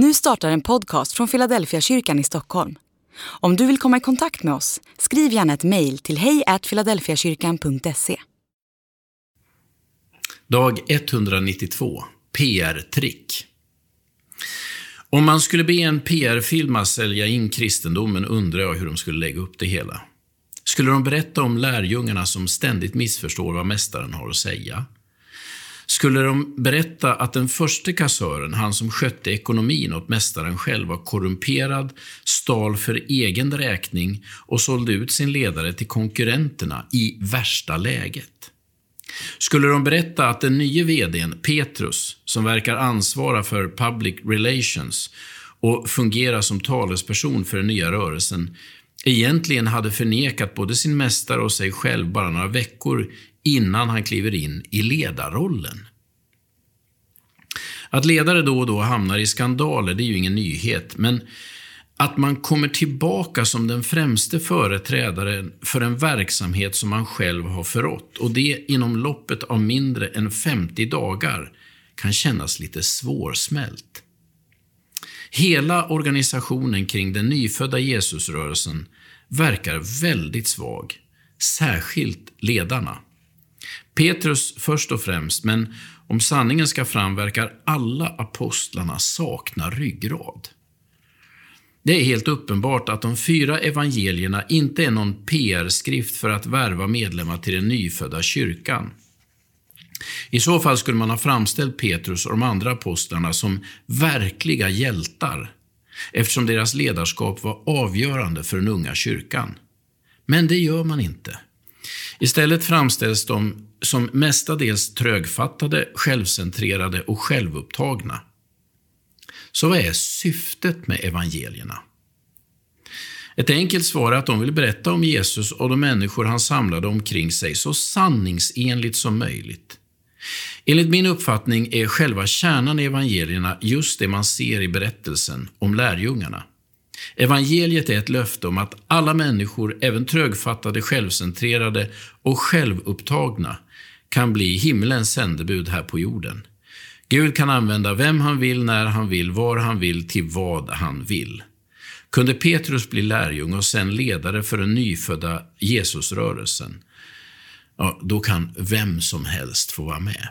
Nu startar en podcast från Philadelphia kyrkan i Stockholm. Om du vill komma i kontakt med oss, skriv gärna ett mejl till hejfiladelfiakyrkan.se. Dag 192. PR-trick. Om man skulle be en PR-firma sälja in kristendomen undrar jag hur de skulle lägga upp det hela. Skulle de berätta om lärjungarna som ständigt missförstår vad mästaren har att säga? Skulle de berätta att den första kassören, han som skötte ekonomin åt mästaren själv, var korrumperad, stal för egen räkning och sålde ut sin ledare till konkurrenterna i värsta läget? Skulle de berätta att den nye vdn, Petrus, som verkar ansvara för public relations och fungera som talesperson för den nya rörelsen, egentligen hade förnekat både sin mästare och sig själv bara några veckor innan han kliver in i ledarrollen. Att ledare då och då hamnar i skandaler, det är ju ingen nyhet, men att man kommer tillbaka som den främste företrädaren för en verksamhet som man själv har förrått och det inom loppet av mindre än 50 dagar kan kännas lite svårsmält. Hela organisationen kring den nyfödda Jesusrörelsen verkar väldigt svag, särskilt ledarna. Petrus först och främst, men om sanningen ska fram verkar alla apostlarna sakna ryggrad. Det är helt uppenbart att de fyra evangelierna inte är någon PR-skrift för att värva medlemmar till den nyfödda kyrkan. I så fall skulle man ha framställt Petrus och de andra apostlarna som verkliga hjältar, eftersom deras ledarskap var avgörande för den unga kyrkan. Men det gör man inte. Istället framställs de som mestadels trögfattade, självcentrerade och självupptagna. Så vad är syftet med evangelierna? Ett enkelt svar är att de vill berätta om Jesus och de människor han samlade omkring sig så sanningsenligt som möjligt. Enligt min uppfattning är själva kärnan i evangelierna just det man ser i berättelsen om lärjungarna. Evangeliet är ett löfte om att alla människor, även trögfattade, självcentrerade och självupptagna, kan bli himlens sändebud här på jorden. Gud kan använda vem han vill, när han vill, var han vill, till vad han vill. Kunde Petrus bli lärjung och sen ledare för den nyfödda Jesusrörelsen, ja, då kan vem som helst få vara med.